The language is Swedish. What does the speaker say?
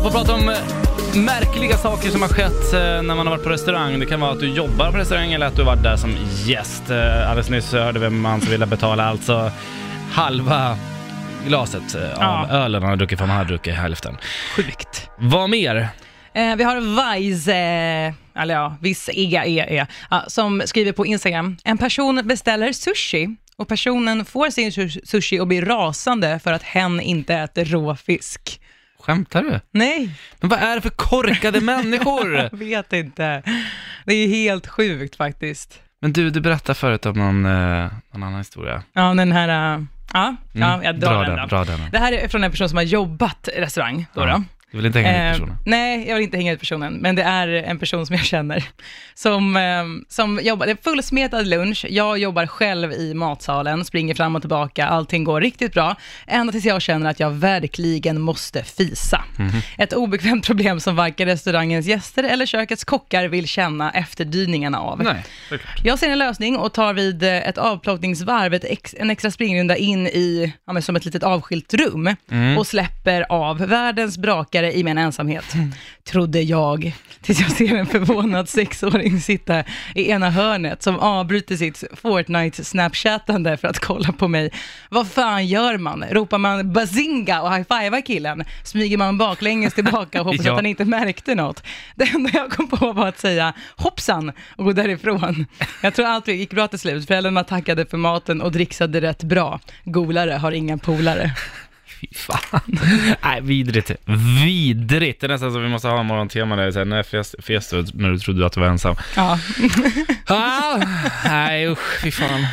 på att prata om eh, märkliga saker som har skett eh, när man har varit på restaurang. Det kan vara att du jobbar på restaurang eller att du har varit där som gäst. Eh, Alldeles nyss hörde vi en man som ville betala alltså halva glaset eh, av Ja. ölen han har druckit för han har druckit hälften. Sjukt. Vad mer? Eh, vi har Vice, eh, eller ja, viss ega e, e ja, som skriver på Instagram. En person beställer sushi och personen får sin su- sushi och blir rasande för att hen inte äter råfisk. Skämtar du? Nej, Men vad är det för korkade människor? jag vet inte. Det är helt sjukt faktiskt. Men du, du berättade förut om någon, eh, någon annan historia. Ja, den här, eh, ja, ja Mm, jag drar dra den, den, då. dra den. Det här är från en person som har jobbat i restaurang. Då, Ja. då. Du vill inte hänga ut Eh, personen? nej, jag vill inte hänga ut personen, men det är en person som jag känner, som, eh, som jobbar, det är fullsmetad lunch, jag jobbar själv i matsalen, springer fram och tillbaka, allting går riktigt bra, ända tills jag känner att jag verkligen måste fisa. Mhm. Ett obekvämt problem som varken restaurangens gäster eller kökets kockar vill känna efterdyningarna av. Nej. Jag ser en lösning och tar vid eh, ett avplockningsvarv ett ex, en extra springrunda in i, ja, som ett litet avskilt rum Mm. och släpper av världens brakare i min ensamhet. Trodde jag, tills jag ser en förvånad sexåring sitta i ena hörnet som avbryter sitt Fortnite-snapchattande för att kolla på mig. Vad fan gör man? Ropar man bazinga och high-fivar killen? Smyger man baklänges tillbaka och hoppas Ja. att han inte märkte något? Det enda jag kom på var att säga hoppsan och gå därifrån. Jag tror allt gick bra till slut. Föräldrarna tackade för maten och dricksade rätt bra. Golare har inga polare. Fy fan. Nej, vidrigt. Vidrigt. Det är nästan så vi måste ha en morgontema där. Här, när fest, fest när du trodde att du var ensam. Ja. Ah, nej, usch, fy fan.